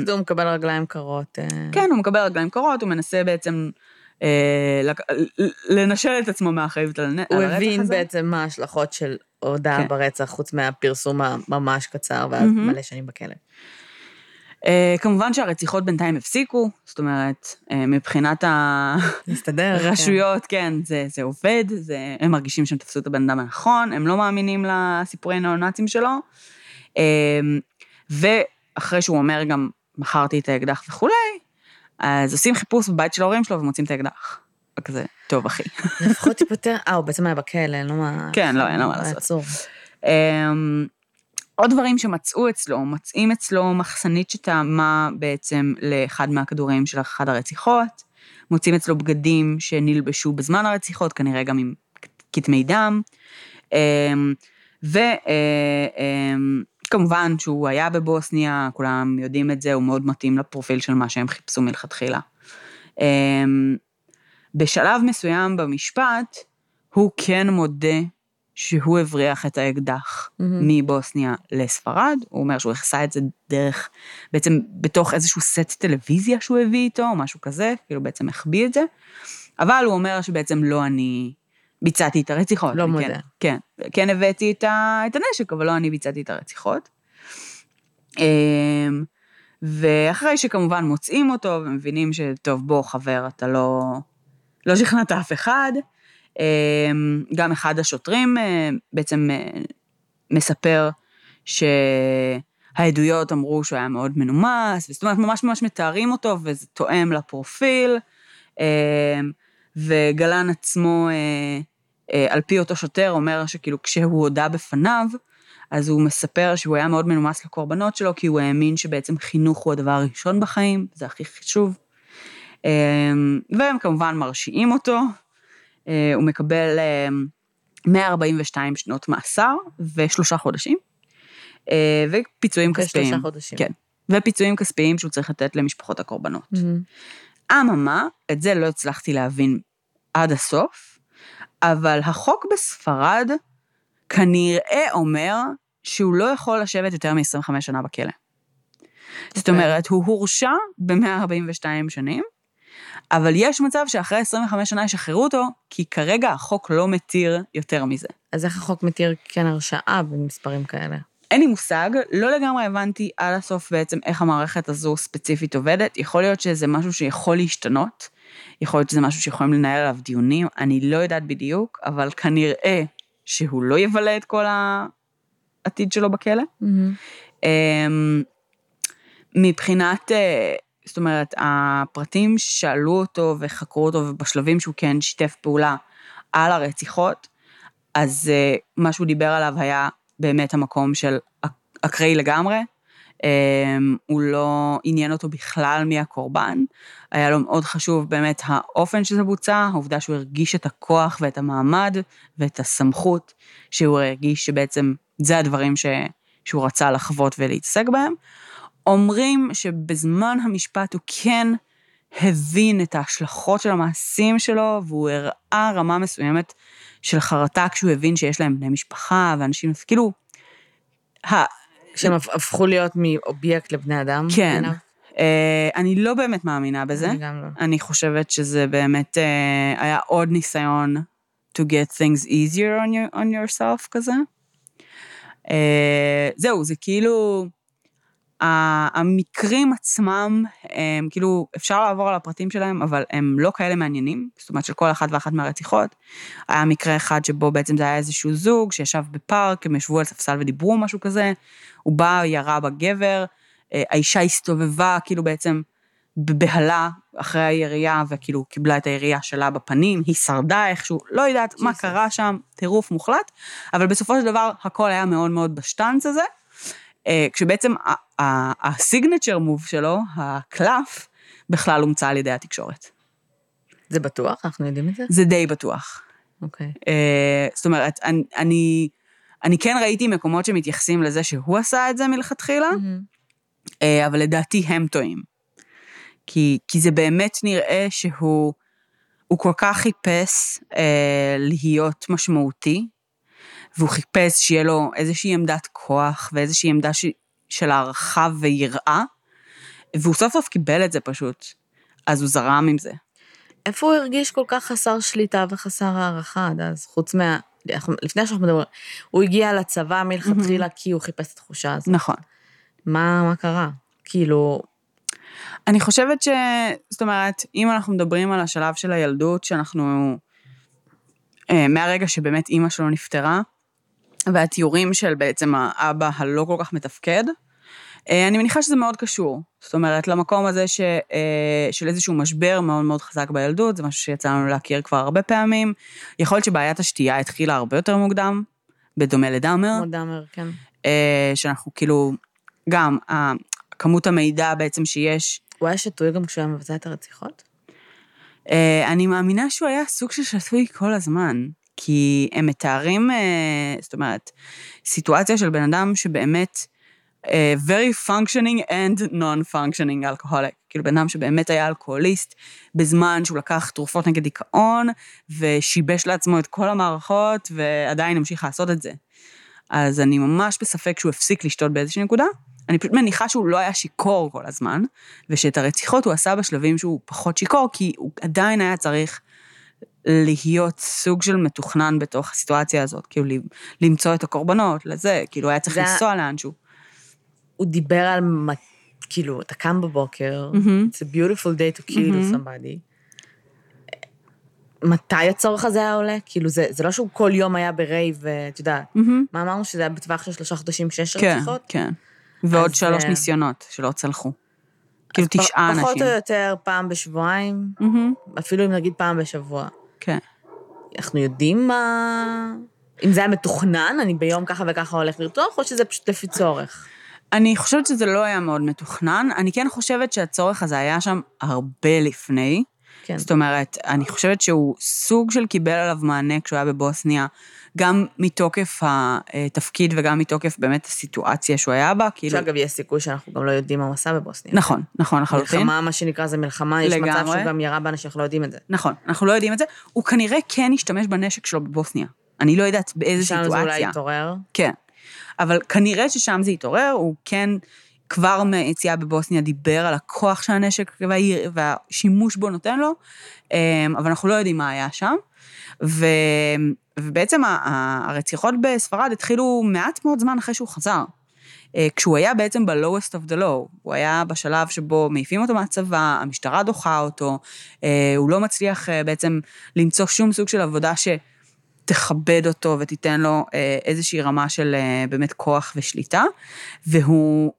הוא מקבל רגליים קרות. אה. כן, הוא מקבל רגליים קרות, הוא מנסה בעצם לנשל את עצמו מהאחריות על הרצח הזה. הוא הבין בעצם מה ההשלכות של הודעה כן. ברצח, חוץ מהפרסום הממש קצר, ואז. מלא שנים בכלא. Uh, כמובן שהרציחות בינתיים הפסיקו, זאת אומרת, uh, מבחינת הרשויות, כן, כן זה, זה עובד, זה, הם מרגישים שהם תפסו את הבן אדם הנכון, הם לא מאמינים לסיפורי נאו-נאצים שלו, uh, ואחרי שהוא אומר גם, מכרתי את האקדח וכולי, אז עושים חיפוש בבית של ההורים שלו ומוצאים את האקדח. וכזה, טוב, אחי. לפחות תיפטר, אה, הוא בעצם היה בכלא, אין לו מה... כן, לא, אין לו מה לעשות. אמ, עוד דברים שמצאו אצלו, מצאים אצלו מחסנית שטעמה בעצם לאחד מהכדורים של אחת הרציחות. מוצאים אצלו בגדים שנלבשו בזמן הרציחות, כנראה גם עם כתמי דם. אמ, וכמובן שהוא היה בבוסניה, כולם יודעים את זה, הוא מאוד מתאים לפרופיל של מה שהם חיפשו מלכתחילה. אמ, בשלב מסוים במשפט, הוא כן מודה שהוא הבריח את האקדח mm-hmm. מבוסניה לספרד, הוא אומר שהוא עשה את זה דרך, בעצם בתוך איזשהו סט טלוויזיה שהוא הביא איתו, או משהו כזה, כאילו בעצם החביא את זה, אבל הוא אומר שבעצם לא אני ביצעתי את הרציחות. לא מודה. כן, כן, כן הבאתי את, ה, את הנשק, אבל לא אני ביצעתי את הרציחות. אמ, ואחרי שכמובן מוצאים אותו ומבינים שטוב, בוא חבר, אתה לא, לא שכנעת אף אחד, אמ, גם אחד השוטרים אה, בעצם אה, מספר שהעדויות אמרו שהוא היה מאוד מנומס, זאת אומרת, ממש ממש מתארים אותו, וזה תואם לפרופיל. אמ, וגלן עצמו, אה, על פי אותו שוטר, אומר שכאילו כשהוא הודה בפניו, אז הוא מספר שהוא היה מאוד מנומס לקורבנות שלו, כי הוא האמין שבעצם חינוך הוא הדבר הראשון בחיים, זה הכי חשוב. והם כמובן מרשיעים אותו, אה, הוא מקבל 142 אה, שנות מאסר ושלושה חודשים, אה, ופיצויים כספיים. ושלושה חודשים. כן, ופיצויים כספיים שהוא צריך לתת למשפחות הקורבנות. Mm-hmm. אממה, את זה לא הצלחתי להבין עד הסוף, אבל החוק בספרד כנראה אומר שהוא לא יכול לשבת יותר מ-25 שנה בכלא. Okay. זאת אוקיי. אומרת, הוא הורשע ב-142 שנים, אבל יש מצב שאחרי 25 שנה ישחררו אותו, כי כרגע החוק לא מתיר יותר מזה. אז איך החוק מתיר כן הרשעה במספרים כאלה? אין לי מושג, לא לגמרי הבנתי עד הסוף בעצם איך המערכת הזו ספציפית עובדת. יכול להיות שזה משהו שיכול להשתנות, יכול להיות שזה משהו שיכולים לנהל עליו דיונים, אני לא יודעת בדיוק, אבל כנראה שהוא לא יבלה את כל העתיד שלו בכלא. Mm-hmm. מבחינת אה, זאת אומרת, הפרטים ששאלו אותו וחקרו אותו, ובשלבים שהוא כן שיתף פעולה על הרציחות, אז uh, מה שהוא דיבר עליו היה באמת המקום של אקראי לגמרי. Um, הוא לא עניין אותו בכלל מי הקורבן. היה לו מאוד חשוב באמת האופן שזה בוצע, העובדה שהוא הרגיש את הכוח ואת המעמד ואת הסמכות, שהוא הרגיש שבעצם זה הדברים ש, שהוא רצה לחוות ולהתעסק בהם. אומרים שבזמן המשפט הוא כן הבין את ההשלכות של המעשים שלו, והוא הראה רמה מסוימת של חרטה כשהוא הבין שיש להם בני משפחה ואנשים, כאילו... שהם הפכו להיות מאובייקט לבני אדם? כן. Uh, אני לא באמת מאמינה בזה. אני גם לא. אני חושבת שזה באמת uh, היה עוד ניסיון to get things easier on, your, on yourself כזה. Uh, זהו, זה כאילו... המקרים עצמם, הם כאילו, אפשר לעבור על הפרטים שלהם, אבל הם לא כאלה מעניינים, זאת אומרת של כל אחת ואחת מהרציחות. היה מקרה אחד שבו בעצם זה היה איזשהו זוג שישב בפארק, הם ישבו על ספסל ודיברו משהו כזה, הוא בא, ירה בגבר, אה, האישה הסתובבה כאילו בעצם בבהלה אחרי הירייה, וכאילו קיבלה את הירייה שלה בפנים, היא שרדה איכשהו, לא יודעת מה קרה שם, טירוף מוחלט, אבל בסופו של דבר הכל היה מאוד מאוד בשטאנץ הזה. אה, כשבעצם הסיגנצ'ר מוב שלו, הקלף, בכלל הומצא על ידי התקשורת. זה בטוח? אנחנו יודעים את זה? זה די בטוח. אוקיי. Okay. אה, זאת אומרת, אני, אני, אני כן ראיתי מקומות שמתייחסים לזה שהוא עשה את זה מלכתחילה, mm-hmm. אבל לדעתי הם טועים. כי, כי זה באמת נראה שהוא הוא כל כך חיפש אה, להיות משמעותי, והוא חיפש שיהיה לו איזושהי עמדת כוח ואיזושהי עמדה ש... של הערכה ויראה, והוא סוף סוף קיבל את זה פשוט, אז הוא זרם עם זה. איפה הוא הרגיש כל כך חסר שליטה וחסר הערכה עד אז, חוץ מה... לפני שאנחנו מדברים, הוא הגיע לצבא מלכתחילה כי הוא חיפש את התחושה הזאת. נכון. מה, מה קרה? כאילו... אני חושבת ש... זאת אומרת, אם אנחנו מדברים על השלב של הילדות, שאנחנו... אה, מהרגע שבאמת אימא שלו נפטרה, והתיאורים של בעצם האבא הלא כל כך מתפקד, אה, אני מניחה שזה מאוד קשור. זאת אומרת, למקום הזה ש, אה, של איזשהו משבר מאוד מאוד חזק בילדות, זה משהו שיצא לנו להכיר כבר הרבה פעמים. יכול להיות שבעיית השתייה התחילה הרבה יותר מוקדם, בדומה לדאמר. כמו דאמר, כן. אה, שאנחנו כאילו, גם, כמות המידע בעצם שיש... הוא היה שתוי גם כשהוא היה מבצע את הרציחות? אני מאמינה שהוא היה סוג של שתוי כל הזמן, כי הם מתארים, אה, זאת אומרת, סיטואציה של בן אדם שבאמת אה, very functioning and non-functioning alcoholic. כאילו בן אדם שבאמת היה אלכוהוליסט בזמן שהוא לקח תרופות נגד דיכאון, ושיבש לעצמו את כל המערכות, ועדיין המשיך לעשות את זה. אז אני ממש בספק שהוא הפסיק לשתות באיזושהי נקודה. אני פשוט מניחה שהוא לא היה שיכור כל הזמן, ושאת הרציחות הוא עשה בשלבים שהוא פחות שיכור, כי הוא עדיין היה צריך להיות סוג של מתוכנן בתוך הסיטואציה הזאת, כאילו למצוא את הקורבנות, לזה, כאילו היה צריך לנסוע לאנשהו. הוא דיבר על, כאילו, אתה קם בבוקר, mm-hmm. It's a beautiful day to kill mm-hmm. somebody. מתי הצורך הזה היה עולה? כאילו, זה, זה לא שהוא כל יום היה ברייב, ואת יודעת, mm-hmm. מה אמרנו? שזה היה בטווח של שלושה חודשים, שש כן, רציחות? כן, כן. ועוד שלוש uh, ניסיונות שלא צלחו. כאילו תשעה אנשים. פחות או יותר פעם בשבועיים, mm-hmm. אפילו אם נגיד פעם בשבוע. כן. אנחנו יודעים מה... אם זה היה מתוכנן, אני ביום ככה וככה הולך לרתוח, או שזה פשוט לפי צורך? אני חושבת שזה לא היה מאוד מתוכנן. אני כן חושבת שהצורך הזה היה שם הרבה לפני. כן. זאת אומרת, אני חושבת שהוא סוג של קיבל עליו מענה כשהוא היה בבוסניה, גם מתוקף התפקיד וגם מתוקף באמת הסיטואציה שהוא היה בה, כאילו... שאגב, יש סיכוי שאנחנו גם לא יודעים מה הוא עשה בבוסניה. נכון, נכון, לחלוטין. מלחמה, מה שנקרא, זה מלחמה, יש לגמרי. מצב שהוא גם ירה באנשים, אנחנו לא יודעים את זה. נכון, אנחנו לא יודעים את זה. הוא כנראה כן השתמש בנשק שלו בבוסניה. אני לא יודעת באיזה סיטואציה. שם זה אולי התעורר. כן. אבל כנראה ששם זה התעורר, הוא כן כבר מיציאה בבוסניה דיבר על הכוח של הנשק והשימוש בו נותן לו, אמ, אבל אנחנו לא יודעים מה היה שם. ו... ובעצם הרציחות בספרד התחילו מעט מאוד זמן אחרי שהוא חזר. אה, כשהוא היה בעצם ב-lowest of the low, הוא היה בשלב שבו מעיפים אותו מהצבא, המשטרה דוחה אותו, אה, הוא לא מצליח אה, בעצם למצוא שום סוג של עבודה ש... תכבד אותו ותיתן לו איזושהי רמה של באמת כוח ושליטה, והוא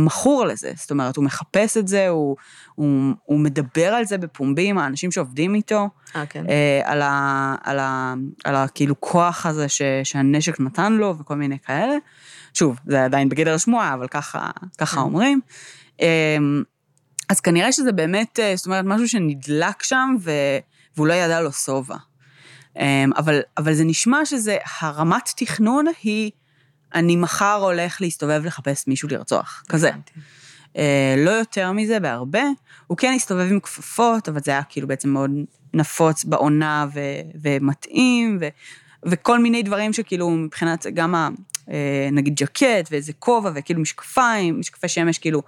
מכור לזה, זאת אומרת, הוא מחפש את זה, הוא, הוא, הוא מדבר על זה בפומבי עם האנשים שעובדים איתו, אה, כן. על, ה, על, ה, על ה, כאילו כוח הזה ש, שהנשק נתן לו וכל מיני כאלה. שוב, זה עדיין בגדר השמועה, אבל ככה, ככה כן. אומרים. אז כנראה שזה באמת, זאת אומרת, משהו שנדלק שם, ו, והוא לא ידע לו שובע. אמ, אבל, אבל זה נשמע שזה, הרמת תכנון היא, אני מחר הולך להסתובב לחפש מישהו לרצוח, כזה. אה, לא יותר מזה, בהרבה. הוא כן הסתובב עם כפפות, אבל זה היה כאילו בעצם מאוד נפוץ בעונה ו, ומתאים, ו, וכל מיני דברים שכאילו מבחינת גם ה... אה, נגיד ג'קט ואיזה כובע וכאילו משקפיים, משקפי שמש כאילו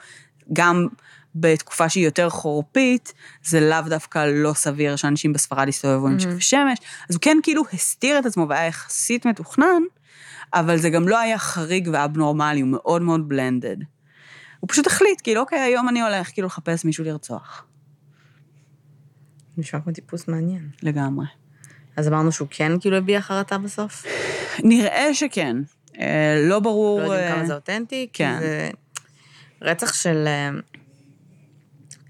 גם בתקופה שהיא יותר חורפית, זה לאו דווקא לא סביר שאנשים בספרד יסתובבו עם שקפי שמש. אז הוא כן כאילו הסתיר את עצמו והיה יחסית מתוכנן, אבל זה גם לא היה חריג ואבנורמלי, הוא מאוד מאוד בלנדד. הוא פשוט החליט, כאילו, אוקיי, היום אני הולך כאילו לחפש מישהו לרצוח. נשמע כמו טיפוס מעניין. לגמרי. אז אמרנו שהוא כן כאילו הביע חרטה בסוף? נראה שכן. אה, לא ברור... לא יודעים כמה אה, זה אותנטי, כן. כי זה רצח של... אה,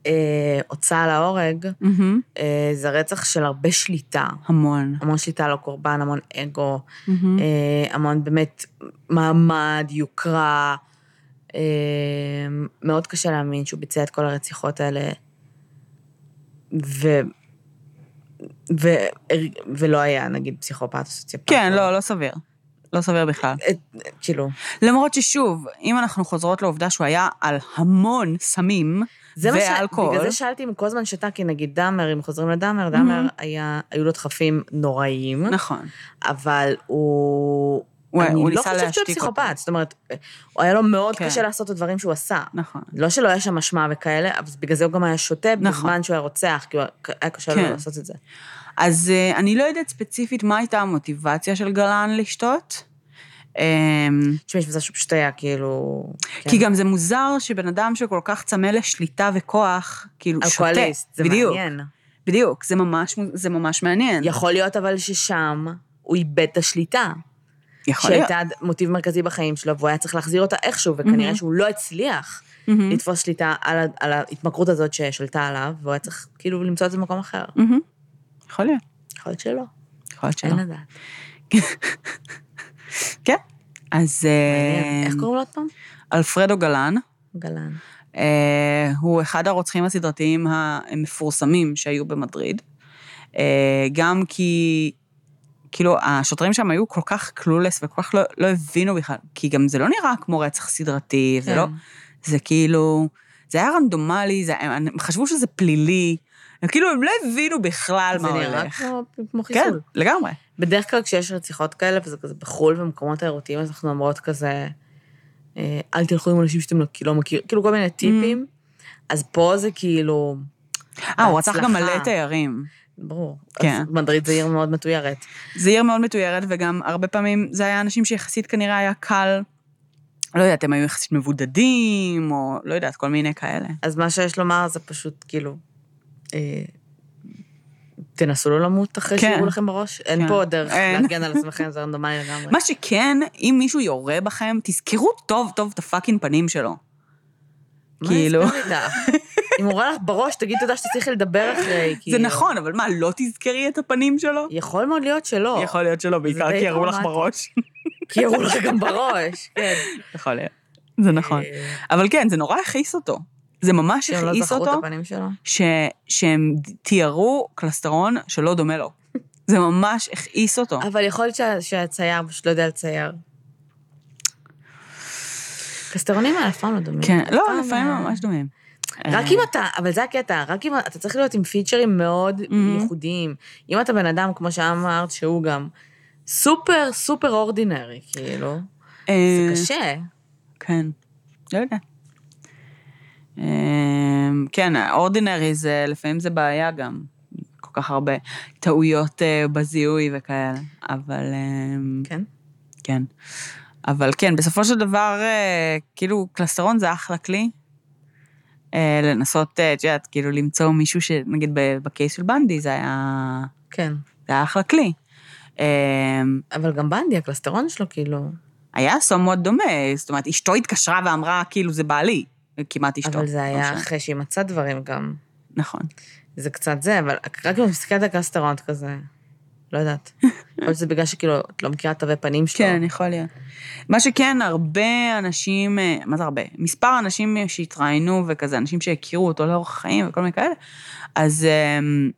אה, הוצאה להורג, mm-hmm. אה, זה רצח של הרבה שליטה. המון. המון שליטה על הקורבן, המון אגו, mm-hmm. אה, המון באמת מעמד, יוקרה. אה, מאוד קשה להאמין שהוא ביצע את כל הרציחות האלה, ו... ו... ולא היה, נגיד, פסיכופת או סוציופט. כן, לא, לא סביר. לא סביר בכלל. כאילו. למרות ששוב, אם אנחנו חוזרות לעובדה שהוא היה על המון סמים, ואלכוהול. בגלל זה שאלתי אם כל הזמן שתה, כי נגיד דאמר, אם חוזרים לדאמר, דאמר היה, היו לו דחפים נוראיים. נכון. אבל הוא... הוא, אני הוא לא חושבת שהוא פסיכופת, זאת אומרת, הוא היה לו מאוד כן. קשה לעשות את הדברים שהוא עשה. נכון. לא שלא היה שם אשמה וכאלה, אבל בגלל זה הוא גם היה שותה נכון. בזמן שהוא היה רוצח, כי היה קשה כן. לו לעשות את זה. אז uh, אני לא יודעת ספציפית מה הייתה המוטיבציה של גלן לשתות. אמ, תשמעי, יש בזה שהוא פשוט היה כאילו... כי כן. גם זה מוזר שבן אדם שכל כך צמא לשליטה וכוח, כאילו שותה. אלכוהוליסט, זה בדיוק. מעניין. בדיוק, זה ממש, זה ממש מעניין. יכול להיות אבל ששם הוא איבד את השליטה. יכול להיות. שהייתה מוטיב מרכזי בחיים שלו, והוא היה צריך להחזיר אותה איכשהו, וכנראה mm-hmm. שהוא לא הצליח mm-hmm. לתפוס שליטה על, על ההתמכרות הזאת ששלטה עליו, והוא היה צריך כאילו למצוא את זה במקום אחר. Mm-hmm. יכול להיות. יכול להיות שלא. יכול להיות שלא. אין לדעת. <laughs> כן, אז... איך קוראים לו עוד פעם? אלפרדו גלן. גלן. אה, הוא אחד הרוצחים הסדרתיים המפורסמים שהיו במדריד. אה, גם כי, כאילו, השוטרים שם היו כל כך קלולס וכל כך לא, לא הבינו בכלל, כי גם זה לא נראה כמו רצח סדרתי, כן. זה לא, זה כאילו, זה היה רנדומלי, זה, הם חשבו שזה פלילי. הם כאילו, הם לא הבינו בכלל מה הולך. זה נראה כמו, כמו חיסול. כן, לגמרי. בדרך כלל כשיש רציחות כאלה, וזה כזה בחו"ל ובמקומות תיירותיים, אז אנחנו אומרות כזה, אה, אל תלכו עם אנשים שאתם לא, לא מכירים, כאילו כל מיני טיפים. Mm. אז פה זה כאילו... אה, הוא רצח גם מלא תיירים. ברור. כן. אז מדריד זה עיר מאוד מתוירת. זה עיר מאוד מתוירת, וגם הרבה פעמים זה היה אנשים שיחסית כנראה היה קל, לא יודעת, הם היו יחסית מבודדים, או לא יודעת, כל מיני כאלה. אז מה שיש לומר זה פשוט כאילו, תנסו לא למות אחרי כן. שיראו לכם בראש. אין כן. פה דרך אין. להגן על עצמכם, זה רנדומלי לגמרי. מה שכן, אם מישהו יורה בכם, תזכרו טוב טוב את הפאקינג פנים שלו. כאילו... אם הוא רואה לך בראש, תגיד תודה שתצליחי לדבר אחרי, <laughs> כאילו. זה נכון, אבל מה, לא תזכרי את הפנים שלו? יכול מאוד להיות שלא. יכול להיות שלא, בעיקר כי יראו לך בראש. כי יראו לך גם בראש, כן. <laughs> יכול להיות. זה נכון. אה. אבל כן, זה נורא הכעיס אותו. זה ממש הכעיס אותו. לא את הפנים שלו? ש... שהם תיארו קלסטרון שלא דומה לו. זה ממש הכעיס אותו. אבל יכול להיות שה... שהצייר פשוט לא יודע לצייר. קלסטרונים האלה אף פעם לא דומים. כן, לא, לפעמים הם ממש דומים. רק אם אתה, אבל זה הקטע, רק אם אתה צריך להיות עם פיצ'רים מאוד ייחודיים. אם אתה בן אדם, כמו שאמרת, שהוא גם סופר סופר אורדינרי, כאילו, זה אה, קשה. כן, לא יודע. אמ, כן, אורדינרי זה, לפעמים זה בעיה גם. כל כך הרבה טעויות אה, בזיהוי וכאלה, אבל... אמ, כן? כן. אבל כן, בסופו של דבר, אה, כאילו, קלסטרון זה אחלה כלי. אה, לנסות, את יודעת, כאילו, למצוא מישהו שנגיד בקייס של בנדי, זה היה... כן. זה היה אחלה כלי. אמ, אבל גם בנדי, הקלסטרון שלו, כאילו... היה סומות דומה, זאת אומרת, אשתו התקשרה ואמרה, כאילו, זה בעלי. כמעט אשתו. אבל זה היה אחרי שהיא מצאה דברים גם. נכון. זה קצת זה, אבל רק אם את מסתכלת על קסטרונט כזה, לא יודעת. <laughs> להיות שזה בגלל שכאילו, את לא מכירה תווי פנים שלו. כן, יכול להיות. מה שכן, הרבה אנשים, אה, מה זה הרבה? מספר אנשים שהתראיינו וכזה, אנשים שהכירו אותו לאורך החיים וכל מיני כאלה, אז um,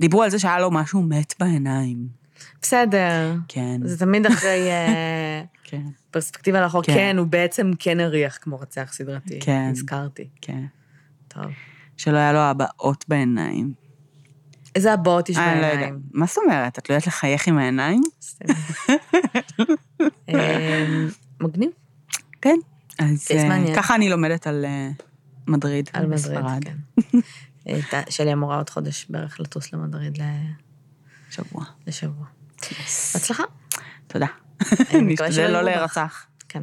דיברו על זה שהיה לו משהו מת בעיניים. בסדר. כן. זה תמיד אחרי <laughs> אה, כן. פרספקטיבה לאחור. כן. כן, הוא בעצם כן הריח כמו רוצח סדרתי. כן. נזכרתי. כן. טוב. שלא היה לו הבעות בעיניים. איזה הבעות יש בעיניים? אני לא יודע. מה זאת אומרת? את לא יודעת לחייך עם העיניים? <laughs> אמ, מגניב. כן. אז אה, ככה אני לומדת על אה, מדריד. על מדריד, כן. <laughs> שלי אמורה עוד חודש בערך לטוס למדריד לשבוע. לשבוע. בהצלחה. תודה. <laughs> נשתדל לא להירצח. כן.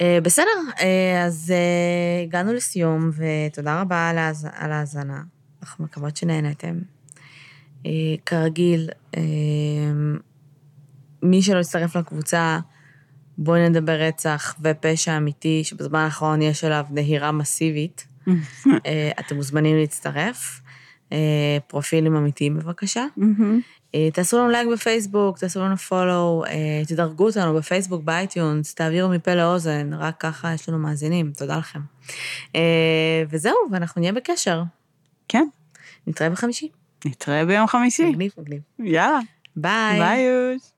אה, בסדר, אה, אז אה, הגענו לסיום, ותודה רבה על ההאזנה. אנחנו מקוות שנהנתם. כרגיל, מי שלא יצטרף לקבוצה, בואי נדבר רצח ופשע אמיתי, שבזמן האחרון יש עליו נהירה מסיבית. <laughs> אתם מוזמנים להצטרף. פרופילים אמיתיים בבקשה. תעשו לנו לייק בפייסבוק, תעשו לנו follow, אה, תדרגו אותנו בפייסבוק, ב iTunes, תעבירו מפה לאוזן, רק ככה יש לנו מאזינים, תודה לכם. וזהו, ואנחנו נהיה בקשר. כן. נתראה בחמישי. נתראה ביום חמישי. מגניב, מגניב. יאללה. ביי. ביי יוש.